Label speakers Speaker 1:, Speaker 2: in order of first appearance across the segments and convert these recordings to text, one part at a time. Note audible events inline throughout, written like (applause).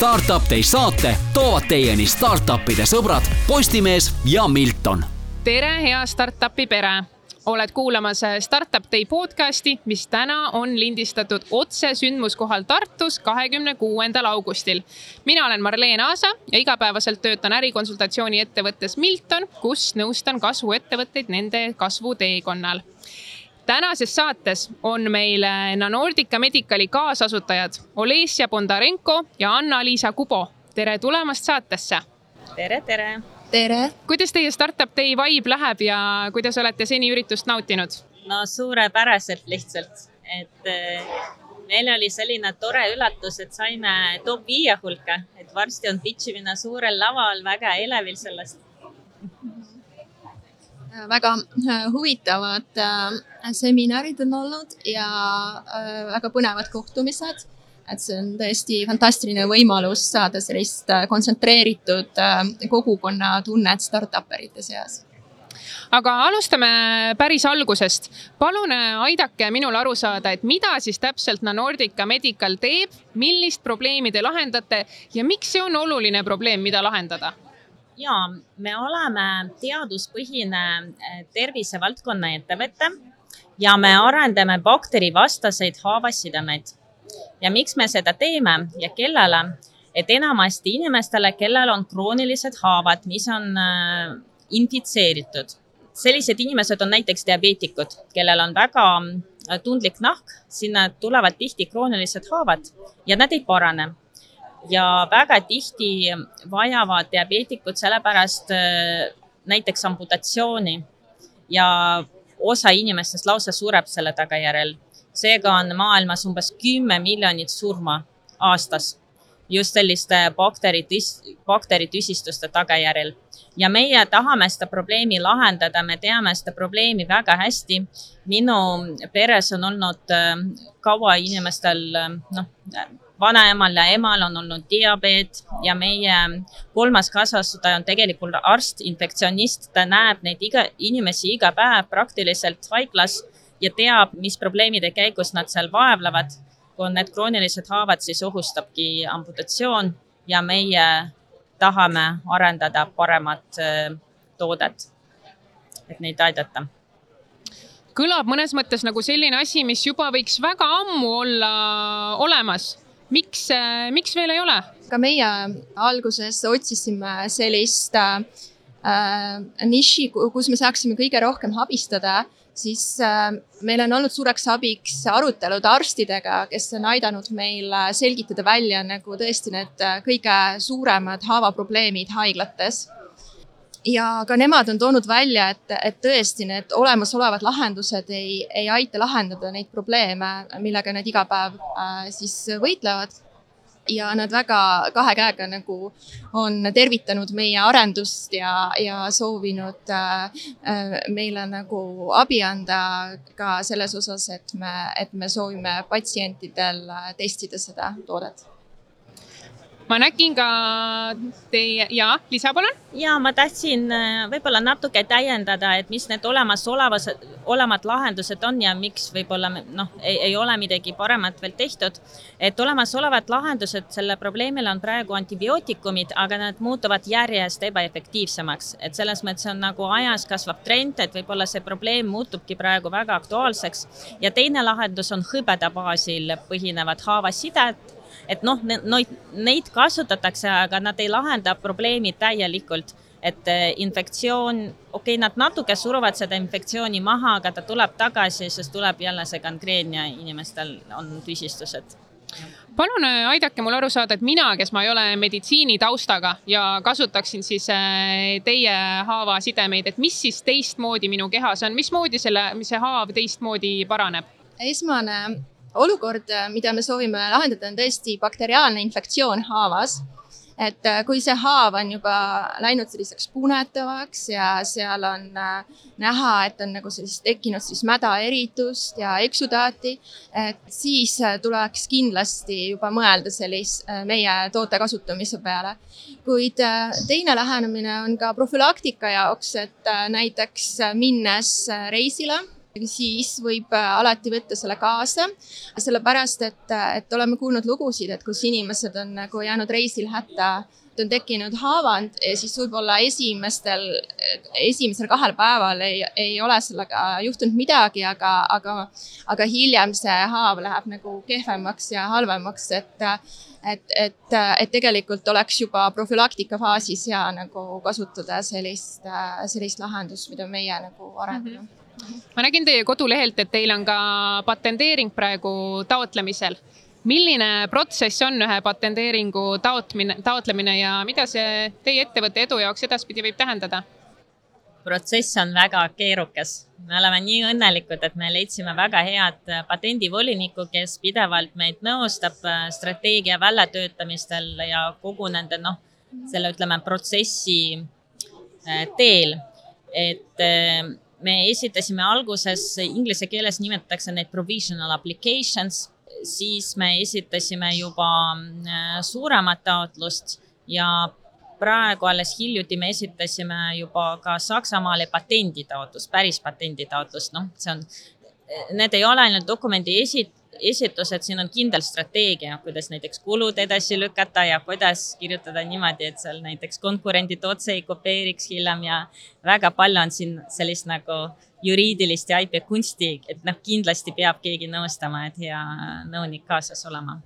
Speaker 1: Startup Day saate toovad teieni startup'ide sõbrad Postimees ja Milton.
Speaker 2: tere, hea startup'i pere oled kuulamas Startup Day podcasti, mis täna on lindistatud otse sündmuskohal Tartus, kahekümne kuuendal augustil. mina olen Marleen Aasa ja igapäevaselt töötan ärikonsultatsiooni ettevõttes Milton, kus nõustan kasvuettevõtteid nende kasvuteekonnal tänases saates on meil Nanordica Medicali kaasasutajad Olesja Bondarenko ja Anna-Liisa Kubo. tere tulemast saatesse.
Speaker 3: tere, tere
Speaker 4: tere!
Speaker 2: kuidas teie Startup Day vibe läheb ja kuidas olete seni üritust nautinud?
Speaker 3: no suurepäraselt lihtsalt, et eh, meil oli selline tore üllatus, et saime top viie hulka, et varsti on pitch imine suurel laval, väga elevil sellest.
Speaker 4: Väga äh, huvitavad äh, seminarid on olnud ja äh, väga põnevad kohtumised et see on tõesti fantastiline võimalus saada sellist kontsentreeritud kogukonna tunnet startup erite seas
Speaker 2: aga alustame päris algusest. palun aidake minul aru saada, et mida siis täpselt Nanordica Medical teeb, millist probleemi te lahendate ja miks see on oluline probleem, mida lahendada?
Speaker 3: Ja me oleme teaduspõhine tervisevaldkonna ettevõte ja me arendame bakterivastaseid haavasidemeid ja miks me seda teeme ja kellele, et enamasti inimestele, kellel on kroonilised haavad, mis on äh, infitseeritud. sellised inimesed on näiteks diabeetikud, kellel on väga äh, tundlik nahk, sinna tulevad tihti kroonilised haavad ja nad ei parane. Ja väga tihti vajavad diabeetikud sellepärast äh, näiteks amputatsiooni ja osa inimestest lausa sureb selle tagajärjel seega on maailmas umbes kümme miljonit surma aastas just selliste bakteritüs-, bakteritüsistuste tagajärjel. ja meie tahame seda probleemi lahendada, me teame seda probleemi väga hästi. minu peres on olnud äh, kaua inimestel, äh, noh, vanaemal ja emal on olnud diabeet ja meie kolmas kasvataja on tegelikult arst, infektsionist, ta näeb neid iga, inimesi iga päev praktiliselt haiglas ja teab, mis probleemide käigus nad seal vaevlevad. kui on need kroonilised haavad, siis ohustabki amputatsioon ja meie tahame arendada paremat äh, toodet, et neid aidata
Speaker 2: kõlab mõnes mõttes nagu selline asi, mis juba võiks väga ammu olla olemas. Miks, äh, miks veel ei ole?
Speaker 4: ka meie alguses otsisime sellist äh, niši, kus me saaksime kõige rohkem abistada siis äh, meil on olnud suureks abiks arutelud arstidega, kes on aidanud meil äh, selgitada välja nagu tõesti need äh, kõige suuremad haavaprobleemid haiglates. Ja ka nemad on toonud välja, et, et tõesti need olemasolevad lahendused ei, ei aita lahendada neid probleeme, millega nad iga päev äh, siis võitlevad. Ja nad väga kahe käega nagu on tervitanud meie arendust ja, ja soovinud äh, äh, meile nagu abi anda ka selles osas, et me, et me soovime patsientidel testida seda toodet
Speaker 2: ma nägin ka teie ja lisa palun.
Speaker 3: ja ma tahtsin äh, võib-olla natuke täiendada, et mis need olemasolevas, olevad lahendused on ja miks võib-olla noh, ei ole midagi paremat veel tehtud. et olemasolevad lahendused selle probleemile on praegu antibiootikumid, aga nad muutuvad järjest ebaefektiivsemaks, et selles mõttes on nagu ajas kasvav trend, et võib-olla see probleem muutubki praegu väga aktuaalseks. ja teine lahendus on hõbeda baasil põhinevad haavasided et noh, neid kasutatakse, aga nad ei lahenda probleemi täielikult. Et eh, infektsioon, okei okay,, nad natuke suruvad seda infektsiooni maha, aga ta tuleb tagasi, siis tuleb jälle see gangreen ja inimestel on tüsistused.
Speaker 2: Palun eh, aidake mul aru saada, et mina, kes ma ei ole meditsiinitaustaga ja kasutaksin siis eh, teie haavasidemeid, et mis siis teistmoodi minu kehas on, mismoodi selle, see haav teistmoodi paraneb?
Speaker 4: esmane olukord, mida me soovime lahendada, on tõesti bakteriaalne infektsioon haavas. et äh, kui see haav on juba läinud selliseks punetavaks ja seal on äh, näha, et on nagu sellist tekkinud siis mädaeritust ja eksudaati, et siis äh, tuleks kindlasti juba mõelda sellist meie toote kasutamise peale. kuid teine lähenemine on ka profülaktika jaoks, et näiteks minnes reisile siis võib äh, alati võtta selle kaasa, sellepärast et, et oleme kuulnud lugusid, et kus inimesed on nagu jäänud reisil hätta. On tekkinud haavand ja siis võib-olla esimestel, esimesel kahel päeval ei, ei ole sellega juhtunud midagi, aga, aga, aga hiljem see haav läheb nagu kehvemaks ja halvemaks, et, et, et, et tegelikult oleks juba profülaktika faasis hea nagu kasutada sellist, sellist lahendust, mida meie nagu arendame. Mm. -hmm
Speaker 2: ma nägin teie kodulehelt, et teil on ka patenteering praegu taotlemisel. milline protsess on ühe patenteeringu taotmine, taotlemine ja mida see teie ettevõtte edu jaoks edaspidi võib tähendada?
Speaker 3: protsess on väga keerukas. me oleme nii õnnelikud, et me leidsime väga head patendivolinikku, kes pidevalt meid nõustab äh, strateegia väljatöötamistel ja kogu nende noh, selle ütleme protsessi äh, teel. et äh, me esitasime alguses, inglise keeles nimetatakse neid provisional applications, siis me esitasime juba äh, suuremat taotlust ja praegu alles hiljuti me esitasime juba ka Saksamaale patenditaotlust, päris patenditaotlust, noh, see on, need ei ole ainult dokumendi esit-, esitused, siin on kindel strateegia, kuidas näiteks kulud edasi lükata ja kuidas kirjutada niimoodi, et seal näiteks konkurendid otse ei kopeeriks hiljem ja väga palju on siin sellist nagu juriidilist ja IP kunsti, et noh, kindlasti peab keegi nõustama, et hea nõunik kaasas olema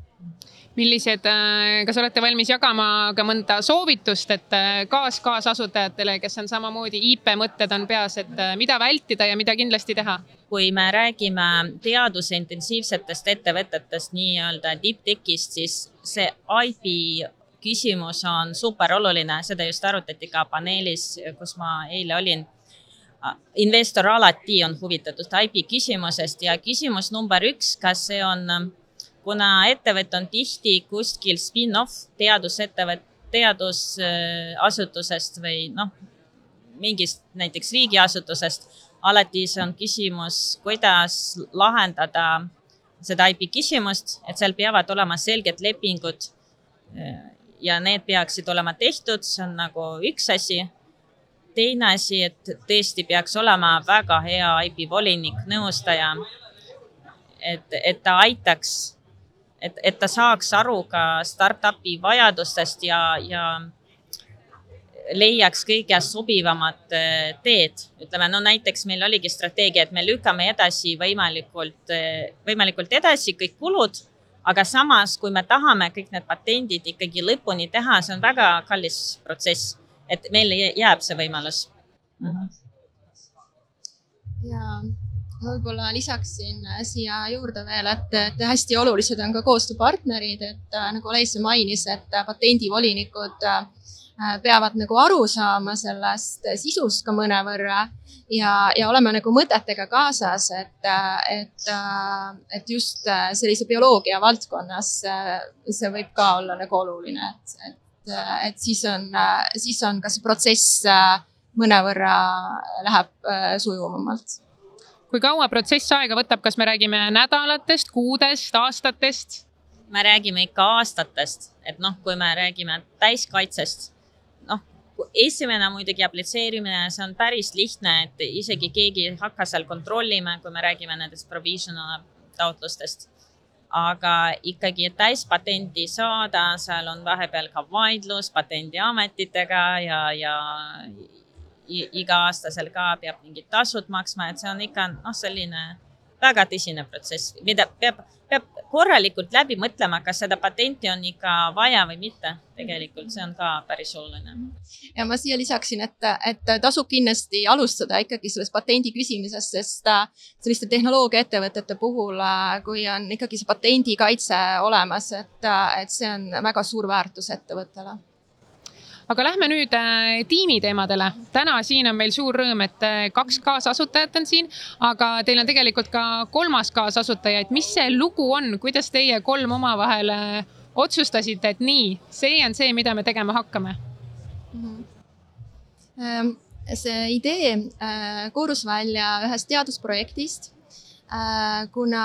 Speaker 2: millised, äh, kas olete valmis jagama ka mõnda soovitust, et äh, kaas kaasasutajatele, kes on samamoodi IP mõtted on peas, et äh, mida vältida ja mida kindlasti teha?
Speaker 3: kui me räägime teaduse intensiivsetest ettevõtetest, nii-öelda tipptekist, siis see IP küsimus on super oluline, seda just arutati ka paneelis, kus ma eile olin investor alati on huvitatud IP küsimusest ja küsimus number üks, kas see on kuna ettevõte on tihti kuskil spin-off teadusettevõte, teadusasutusest või noh, mingist näiteks riigiasutusest, alati see on küsimus, kuidas lahendada seda IP küsimust, et seal peavad olema selged lepingud ja need peaksid olema tehtud, see on nagu üks asi. teine asi, et tõesti peaks olema väga hea IP volinik, nõustaja. et, et ta aitaks et, et ta saaks aru ka startup'i vajadustest ja, ja leiaks kõige sobivamad äh, teed. ütleme, no näiteks meil oligi strateegia, et me lükkame edasi võimalikult, äh, võimalikult edasi kõik kulud, aga samas, kui me tahame kõik need patendid ikkagi lõpuni teha, see on väga kallis protsess, et meil jääb see võimalus mm. -hmm.
Speaker 4: ja võib-olla lisaksin äh, siia juurde veel, et, et hästi olulised on ka koostööpartnerid, et äh, nagu Leis mainis, et äh, patendivolinikud peavad nagu aru saama sellest sisust ka mõnevõrra ja, ja olema nagu mõtetega kaasas, et, et, et just sellise bioloogia valdkonnas see võib ka olla nagu oluline, et, et, et siis on, siis on ka see protsess mõnevõrra läheb sujuvamalt
Speaker 2: kui kaua protsess aega võtab, kas me räägime nädalatest, kuudest, aastatest?
Speaker 3: me räägime ikka aastatest, et noh, kui me räägime täiskaitsest, noh, esimene muidugi aplitseerimine, see on päris lihtne, et isegi keegi ei hakka seal kontrollima, kui me räägime nendest provisional taotlustest. aga ikkagi täispatendi saada, seal on vahepeal ka vaidlus patendiametitega ja, ja iga-aastasel ka peab mingid tasud maksma, et see on ikka noh, selline väga tõsine protsess, mida peab, peab korralikult läbi mõtlema, kas seda patenti on ikka vaja või mitte. tegelikult see on ka päris oluline.
Speaker 4: ja ma siia lisaksin, et, et tasub kindlasti alustada ikkagi sellest patendi küsimisest, sest äh, selliste tehnoloogiaettevõtete puhul, äh, kui on ikkagi see patendikaitse olemas, et, äh, et see on väga suur väärtus ettevõttele
Speaker 2: aga lähme nüüd äh, tiimi teemadele. täna siin on meil suur rõõm, et äh, kaks kaasasutajat on siin, aga teil on tegelikult ka kolmas kaasasutaja, et mis see lugu on, kuidas teie kolm omavahel äh, otsustasite, et nii, see on see, mida me tegema hakkame mm?
Speaker 4: -hmm. see idee koorus välja ühest teadusprojektist, kuna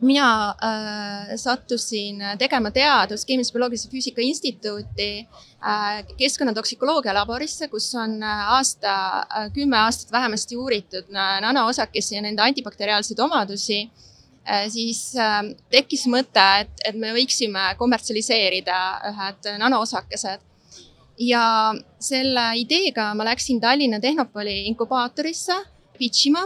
Speaker 4: mina äh, sattusin tegema teadust Keemilise Bioloogilise Füüsika Instituuti äh, keskkonnatoksikoloogia laborisse, kus on äh, aasta äh,, kümme aastat vähemasti uuritud äh, nanoosakesi ja nende antibakteriaalseid omadusi äh,. siis äh, tekkis mõte, et, et me võiksime kommertsialiseerida ühed nanoosakesed ja selle ideega ma läksin Tallinna Tehnopoli inkubaatorisse pitch ima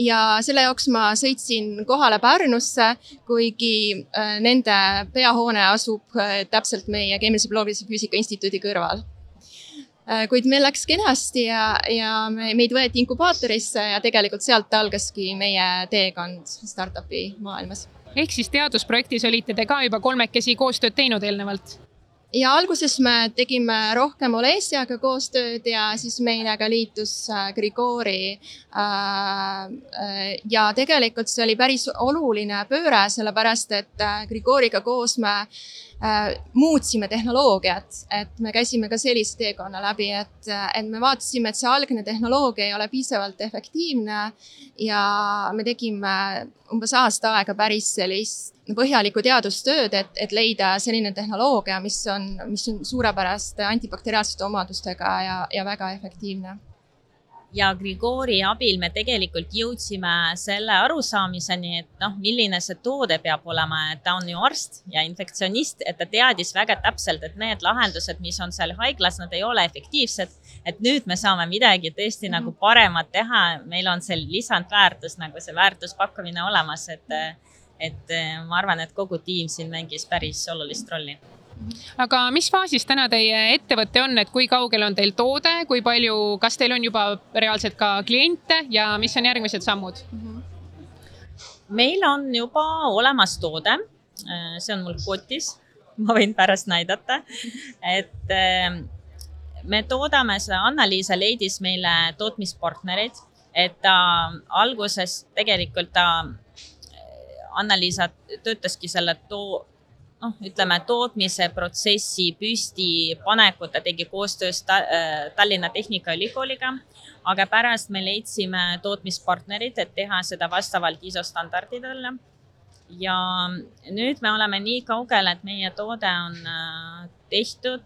Speaker 4: ja selle jaoks ma sõitsin kohale Pärnusse, kuigi äh, nende peahoone asub äh, täpselt meie Keemilise Bioloogilise Füüsika Instituudi kõrval äh, kuid meil läks kenasti ja, ja me, meid võeti inkubaatorisse ja tegelikult sealt algaski meie teekond startup'i maailmas.
Speaker 2: ehk siis teadusprojektis olite te ka juba kolmekesi koostööd teinud eelnevalt?
Speaker 4: Ja alguses me tegime rohkem Olesiaga koostööd ja siis meiega liitus äh, Grigori. Äh, äh, ja tegelikult see oli päris oluline pööre, sellepärast et Grigoriga koos me muutsime tehnoloogiat, et me käisime ka sellise teekonna läbi, et, et me vaatasime, et see algne tehnoloogia ei ole piisavalt efektiivne ja me tegime umbes aasta aega päris sellist põhjalikku teadustööd, et, et leida selline tehnoloogia, mis on, mis on suurepäraste antibakteriaalsete omadustega ja, ja väga efektiivne
Speaker 3: ja Grigori abil me tegelikult jõudsime selle arusaamiseni, et noh, milline see toode peab olema, et ta on ju arst ja infektsionist, et ta teadis väga täpselt, et need lahendused, mis on seal haiglas, nad ei ole efektiivsed. et nüüd me saame midagi tõesti mm -hmm. nagu paremat teha, meil on see lisandväärtus nagu see väärtuspakkumine olemas, et, et ma arvan, et kogu tiim siin mängis päris olulist rolli
Speaker 2: aga mis faasis täna teie ettevõte on, et kui kaugel on teil toode, kui palju, kas teil on juba reaalselt ka kliente ja mis on järgmised sammud?
Speaker 3: Meil on juba olemas toode, see on mul kotis, ma võin pärast näidata, et eh, me toodame seda, Anna-Liisa leidis meile tootmispartnereid, et ta alguses tegelikult ta, Anna-Liisa töötaski selle too noh, ütleme tootmise protsessi püstipanekut ta tegi koostöös ta, äh, Tallinna Tehnikaülikooliga. aga pärast me leidsime tootmispartnerid, et teha seda vastavalt ISO standarditele. ja nüüd me oleme nii kaugel, et meie toode on äh, tehtud,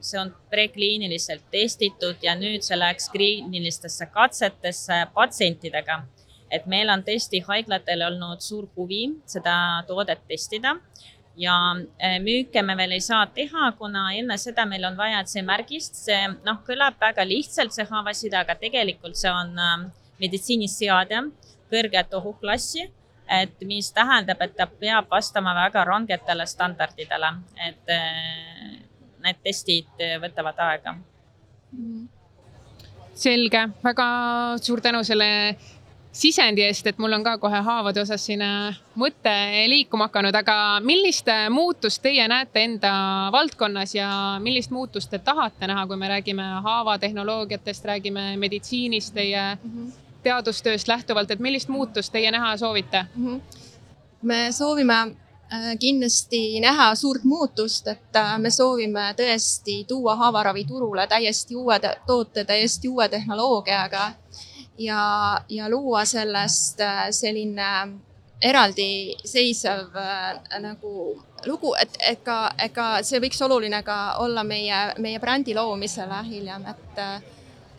Speaker 3: see on prekliiniliselt testitud ja nüüd see läks kliinilistesse katsetesse patsientidega et meil on tõesti haiglatel olnud suur huvi seda toodet testida ja äh, müüke me veel ei saa teha, kuna enne seda meil on vaja C-märgist, see noh, kõlab väga lihtsalt, see haavaside, aga tegelikult see on ähm, meditsiiniseade kõrget ohuklassi, et mis tähendab, et ta peab vastama väga rangetele standardidele, et äh, need testid võtavad aega.
Speaker 2: selge, väga suur tänu selle sisendi eest, et mul on ka kohe haavade osas siin äh, mõte liikuma hakanud, aga millist äh, muutust teie näete enda valdkonnas ja millist muutust te tahate näha, kui me räägime haavatehnoloogiatest, räägime meditsiinist, teie mm -hmm. teadustööst lähtuvalt, et millist muutust teie näha soovite mm? -hmm.
Speaker 4: me soovime äh, kindlasti näha suurt muutust, et me soovime tõesti tuua haavaravi turule täiesti uue toote, täiesti uue tehnoloogiaga ja, ja luua sellest äh, selline eraldiseisev äh, nagu lugu, et ega, ega see võiks oluline ka olla meie, meie brändi loomisele hiljem, et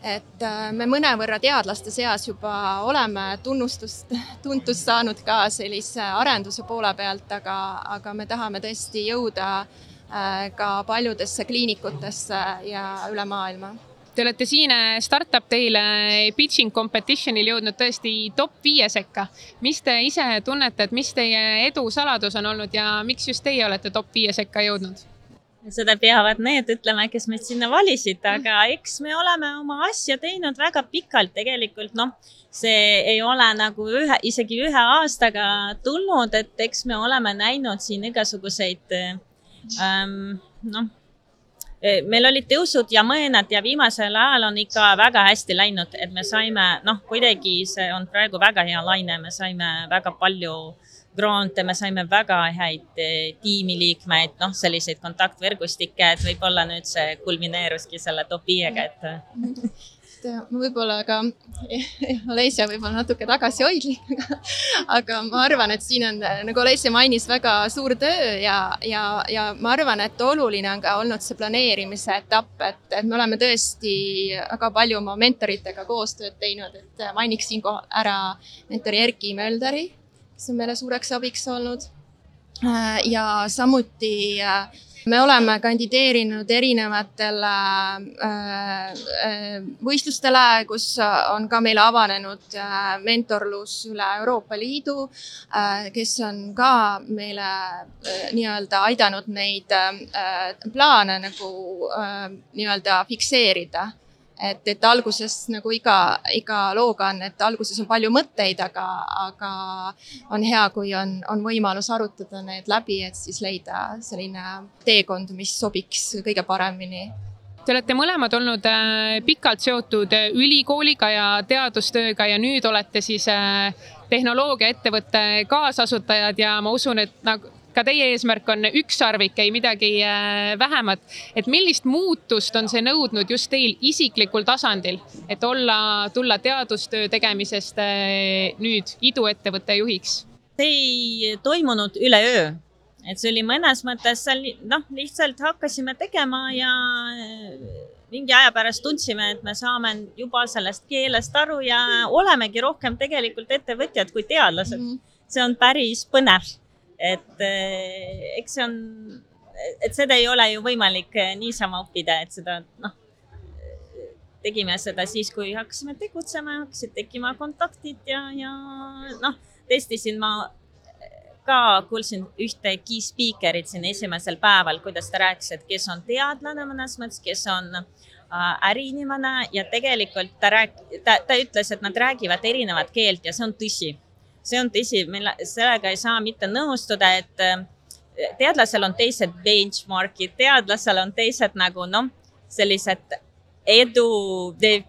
Speaker 4: et äh, me mõnevõrra teadlaste seas juba oleme tunnustust, tuntust saanud ka sellise arenduse poole pealt, aga, aga me tahame tõesti jõuda ka paljudesse kliinikutesse ja üle maailma
Speaker 2: Te olete siin äh, Startup Day'le pitching competition'il jõudnud tõesti top viie sekka. mis te ise tunnete, et mis teie edu saladus on olnud ja miks just teie olete top viie sekka jõudnud?
Speaker 3: seda peavad need ütlema, kes meid sinna valisid, aga eks me oleme oma asja teinud väga pikalt tegelikult, noh, see ei ole nagu ühe, isegi ühe aastaga tulnud, et eks me oleme näinud siin igasuguseid ähm, noh meil olid tõusud ja mõõnad ja viimasel ajal on ikka väga hästi läinud, et me saime, noh, kuidagi see on praegu väga hea laine, me saime väga palju grante, me saime väga häid eh, tiimiliikmeid, noh, selliseid kontaktvõrgustikke, et võib-olla nüüd see kulmineeruski selle top viiega, et (laughs)
Speaker 4: et ma võib-olla ka, (laughs) Olesja võib-olla natuke tagasihoidlik, aga, aga ma arvan, et siin on, nagu Olesja mainis, väga suur töö ja, ja, ja ma arvan, et oluline on ka olnud see planeerimise etapp, et, et me oleme tõesti väga palju oma mentoritega koostööd teinud, et mainiks siinkohal ära mentori Erki Mölderi, kes on meile suureks abiks olnud. ja samuti äh, me oleme kandideerinud erinevatele äh, äh, võistlustele, kus on ka meile avanenud äh, mentorlus üle Euroopa Liidu, kes on ka meile nii-öelda aidanud neid plaane nagu nii-öelda fikseerida et, et alguses nagu iga, iga looga on, et alguses on palju mõtteid, aga, aga on hea, kui on, on võimalus arutada need läbi, et siis leida selline teekond, mis sobiks kõige paremini.
Speaker 2: Te olete mõlemad olnud äh, pikalt seotud äh, ülikooliga ja teadustööga ja nüüd olete siis äh, tehnoloogiaettevõtte kaasasutajad ja ma usun, et nagu ka teie eesmärk on ükssarvik, ei midagi äh, vähemat. et millist muutust on see nõudnud just teil isiklikul tasandil, et olla, tulla teadustöö tegemisest äh, nüüd iduettevõtte juhiks?
Speaker 3: see ei toimunud üleöö, et see oli mõnes mõttes seal noh, lihtsalt hakkasime tegema ja äh, mingi aja pärast tundsime, et me saame juba sellest keelest aru ja olemegi rohkem tegelikult ettevõtjad kui teadlased mm. -hmm. see on päris põnev et eh, eks see on, et seda ei ole ju võimalik eh, niisama õppida, et seda noh, tegime seda siis, kui hakkasime tegutsema, hakkasid tekkima kontaktid ja, ja noh, testisin ma ka kuulsin ühte key speaker'it siin esimesel päeval, kuidas ta rääkis, et kes on teadlane mõnes mõttes, kes on äh, äriinimene ja tegelikult ta rääk-, ta, ta ütles, et nad räägivad erinevat keelt ja see on tõsi see on tõsi, meil sellega ei saa mitte nõustuda, et äh, teadlasel on teised benchmark'id, teadlasel on teised nagu noh, sellised edu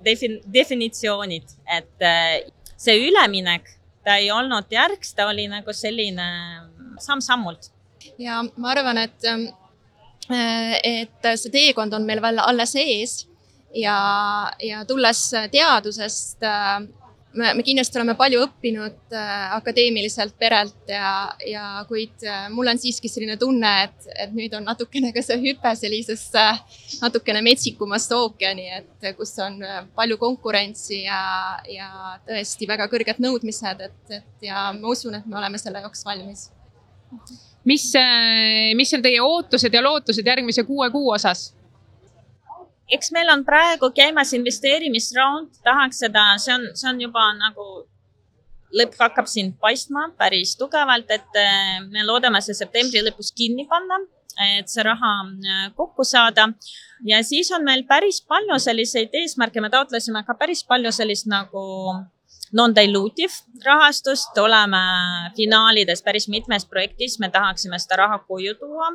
Speaker 3: defin, definitsioonid, et äh, see üleminek, ta ei olnud järgs, ta oli nagu selline samm-sammult.
Speaker 4: ja ma arvan, et, äh, et see teekond on meil veel alles ees ja, ja tulles teadusest me, me kindlasti oleme palju õppinud äh, akadeemiliselt perelt ja, ja kuid äh, mul on siiski selline tunne, et, et nüüd on natukene ka see hüpe sellisesse natukene metsikumasse ookeani, et kus on äh, palju konkurentsi ja, ja tõesti väga kõrged nõudmised, et, et ja ma usun, et me oleme selle jaoks valmis.
Speaker 2: mis, mis on teie ootused ja lootused järgmise kuue kuu osas?
Speaker 3: Eks meil on praegu käimas investeerimisraund, tahaks seda, see on, see on juba nagu lõpp hakkab siin paistma päris tugevalt, et eh, me loodame see septembri lõpus kinni panna, et see raha eh, kokku saada. ja siis on meil päris palju selliseid eesmärke, me taotlesime ka päris palju sellist nagu non-dilutive rahastust, oleme finaalides päris mitmes projektis, me tahaksime seda raha koju tuua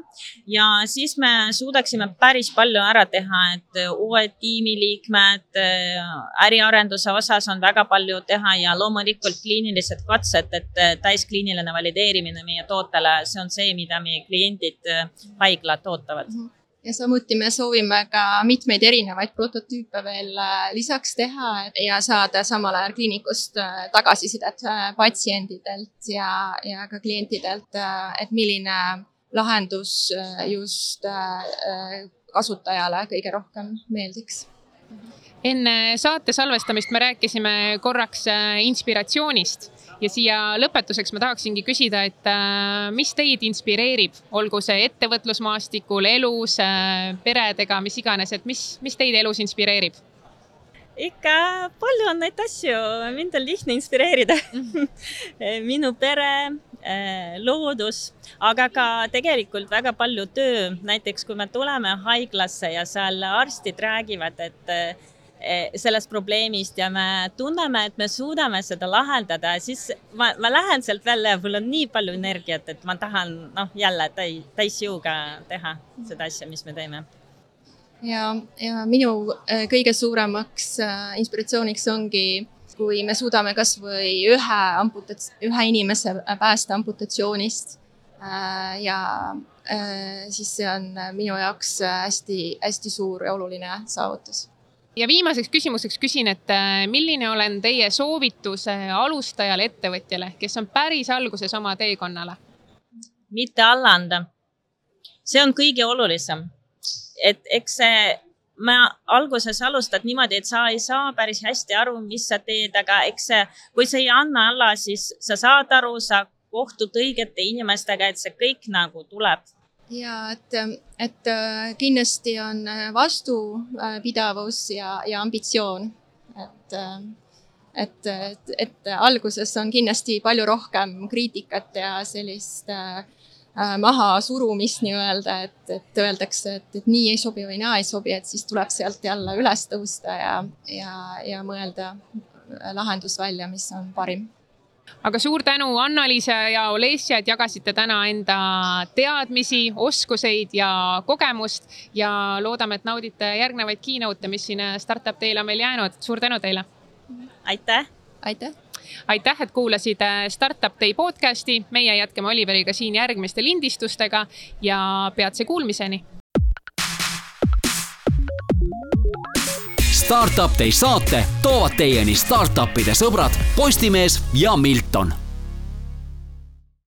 Speaker 3: ja siis me suudaksime päris palju ära teha, et uued tiimiliikmed, äriarenduse osas on väga palju teha ja loomulikult kliinilised katsed, et täiskliiniline valideerimine meie tootele, see on see, mida meie kliendid, haiglad ootavad mm. -hmm
Speaker 4: ja samuti me soovime ka mitmeid erinevaid prototüüpe veel äh, lisaks teha ja saada samal ajal kliinikust äh, tagasisidet äh, patsientidelt ja, ja ka klientidelt, et milline lahendus just kasutajale kõige rohkem meeldiks.
Speaker 2: Enne saate salvestamist me rääkisime korraks inspiratsioonist ja siia lõpetuseks ma tahaksingi küsida, et äh, mis teid inspireerib, olgu see ettevõtlusmaastikul, elus, äh, peredega, mis iganes, et mis, mis teid elus inspireerib?
Speaker 3: ikka palju on neid asju, mind on lihtne inspireerida. (laughs) Minu pere, äh, loodus, aga ka tegelikult väga palju töö, näiteks kui me tuleme haiglasse ja seal arstid räägivad, et sellest probleemist ja me tunneme, et me suudame seda lahendada, siis ma, ma lähen sealt välja ja mul on nii palju energiat, et ma tahan noh, jälle täis, täisjõuga teha seda asja, mis me teeme.
Speaker 4: ja, ja minu eh, kõige suuremaks eh, inspiratsiooniks ongi, kui me suudame kasvõi ühe amputats-, ühe inimese päästa amputatsioonist. ja siis see on minu jaoks hästi-hästi suur ja oluline saavutus
Speaker 2: ja viimaseks küsimuseks küsin, et äh, milline olen teie soovitus alustajale ettevõtjale, kes on päris alguses oma teekonnale?
Speaker 3: mitte alla anda. see on kõige olulisem. et eks see, ma alguses alustad niimoodi, et sa ei saa päris hästi aru, mis sa teed, aga eks see, kui sa ei anna alla, siis sa saad aru, sa kohtud õigete inimestega, et see kõik nagu tuleb
Speaker 4: ja et, et kindlasti on vastupidavus ja, ja ambitsioon, et, et, et, et alguses on kindlasti palju rohkem kriitikat ja sellist äh, mahasurumist nii-öelda, et, et öeldakse, et, et nii ei sobi või naa ei sobi, et siis tuleb sealt jälle üles tõusta ja, ja, ja mõelda lahendus välja, mis on parim
Speaker 2: aga suur tänu, Anna-Liisa ja Olesja, et jagasite täna enda teadmisi, oskuseid ja kogemust ja loodame, et naudite järgnevaid keynote'e, mis siin Startup Day'l on meil jäänud. suur tänu teile.
Speaker 3: aitäh.
Speaker 4: aitäh
Speaker 2: aitäh, et kuulasid Startup Day podcasti, meie jätkame Oliveriga siin järgmiste lindistustega ja peatse kuulmiseni.
Speaker 1: Startup Day saate toovad teieni startup'ide sõbrad Postimees ja Milton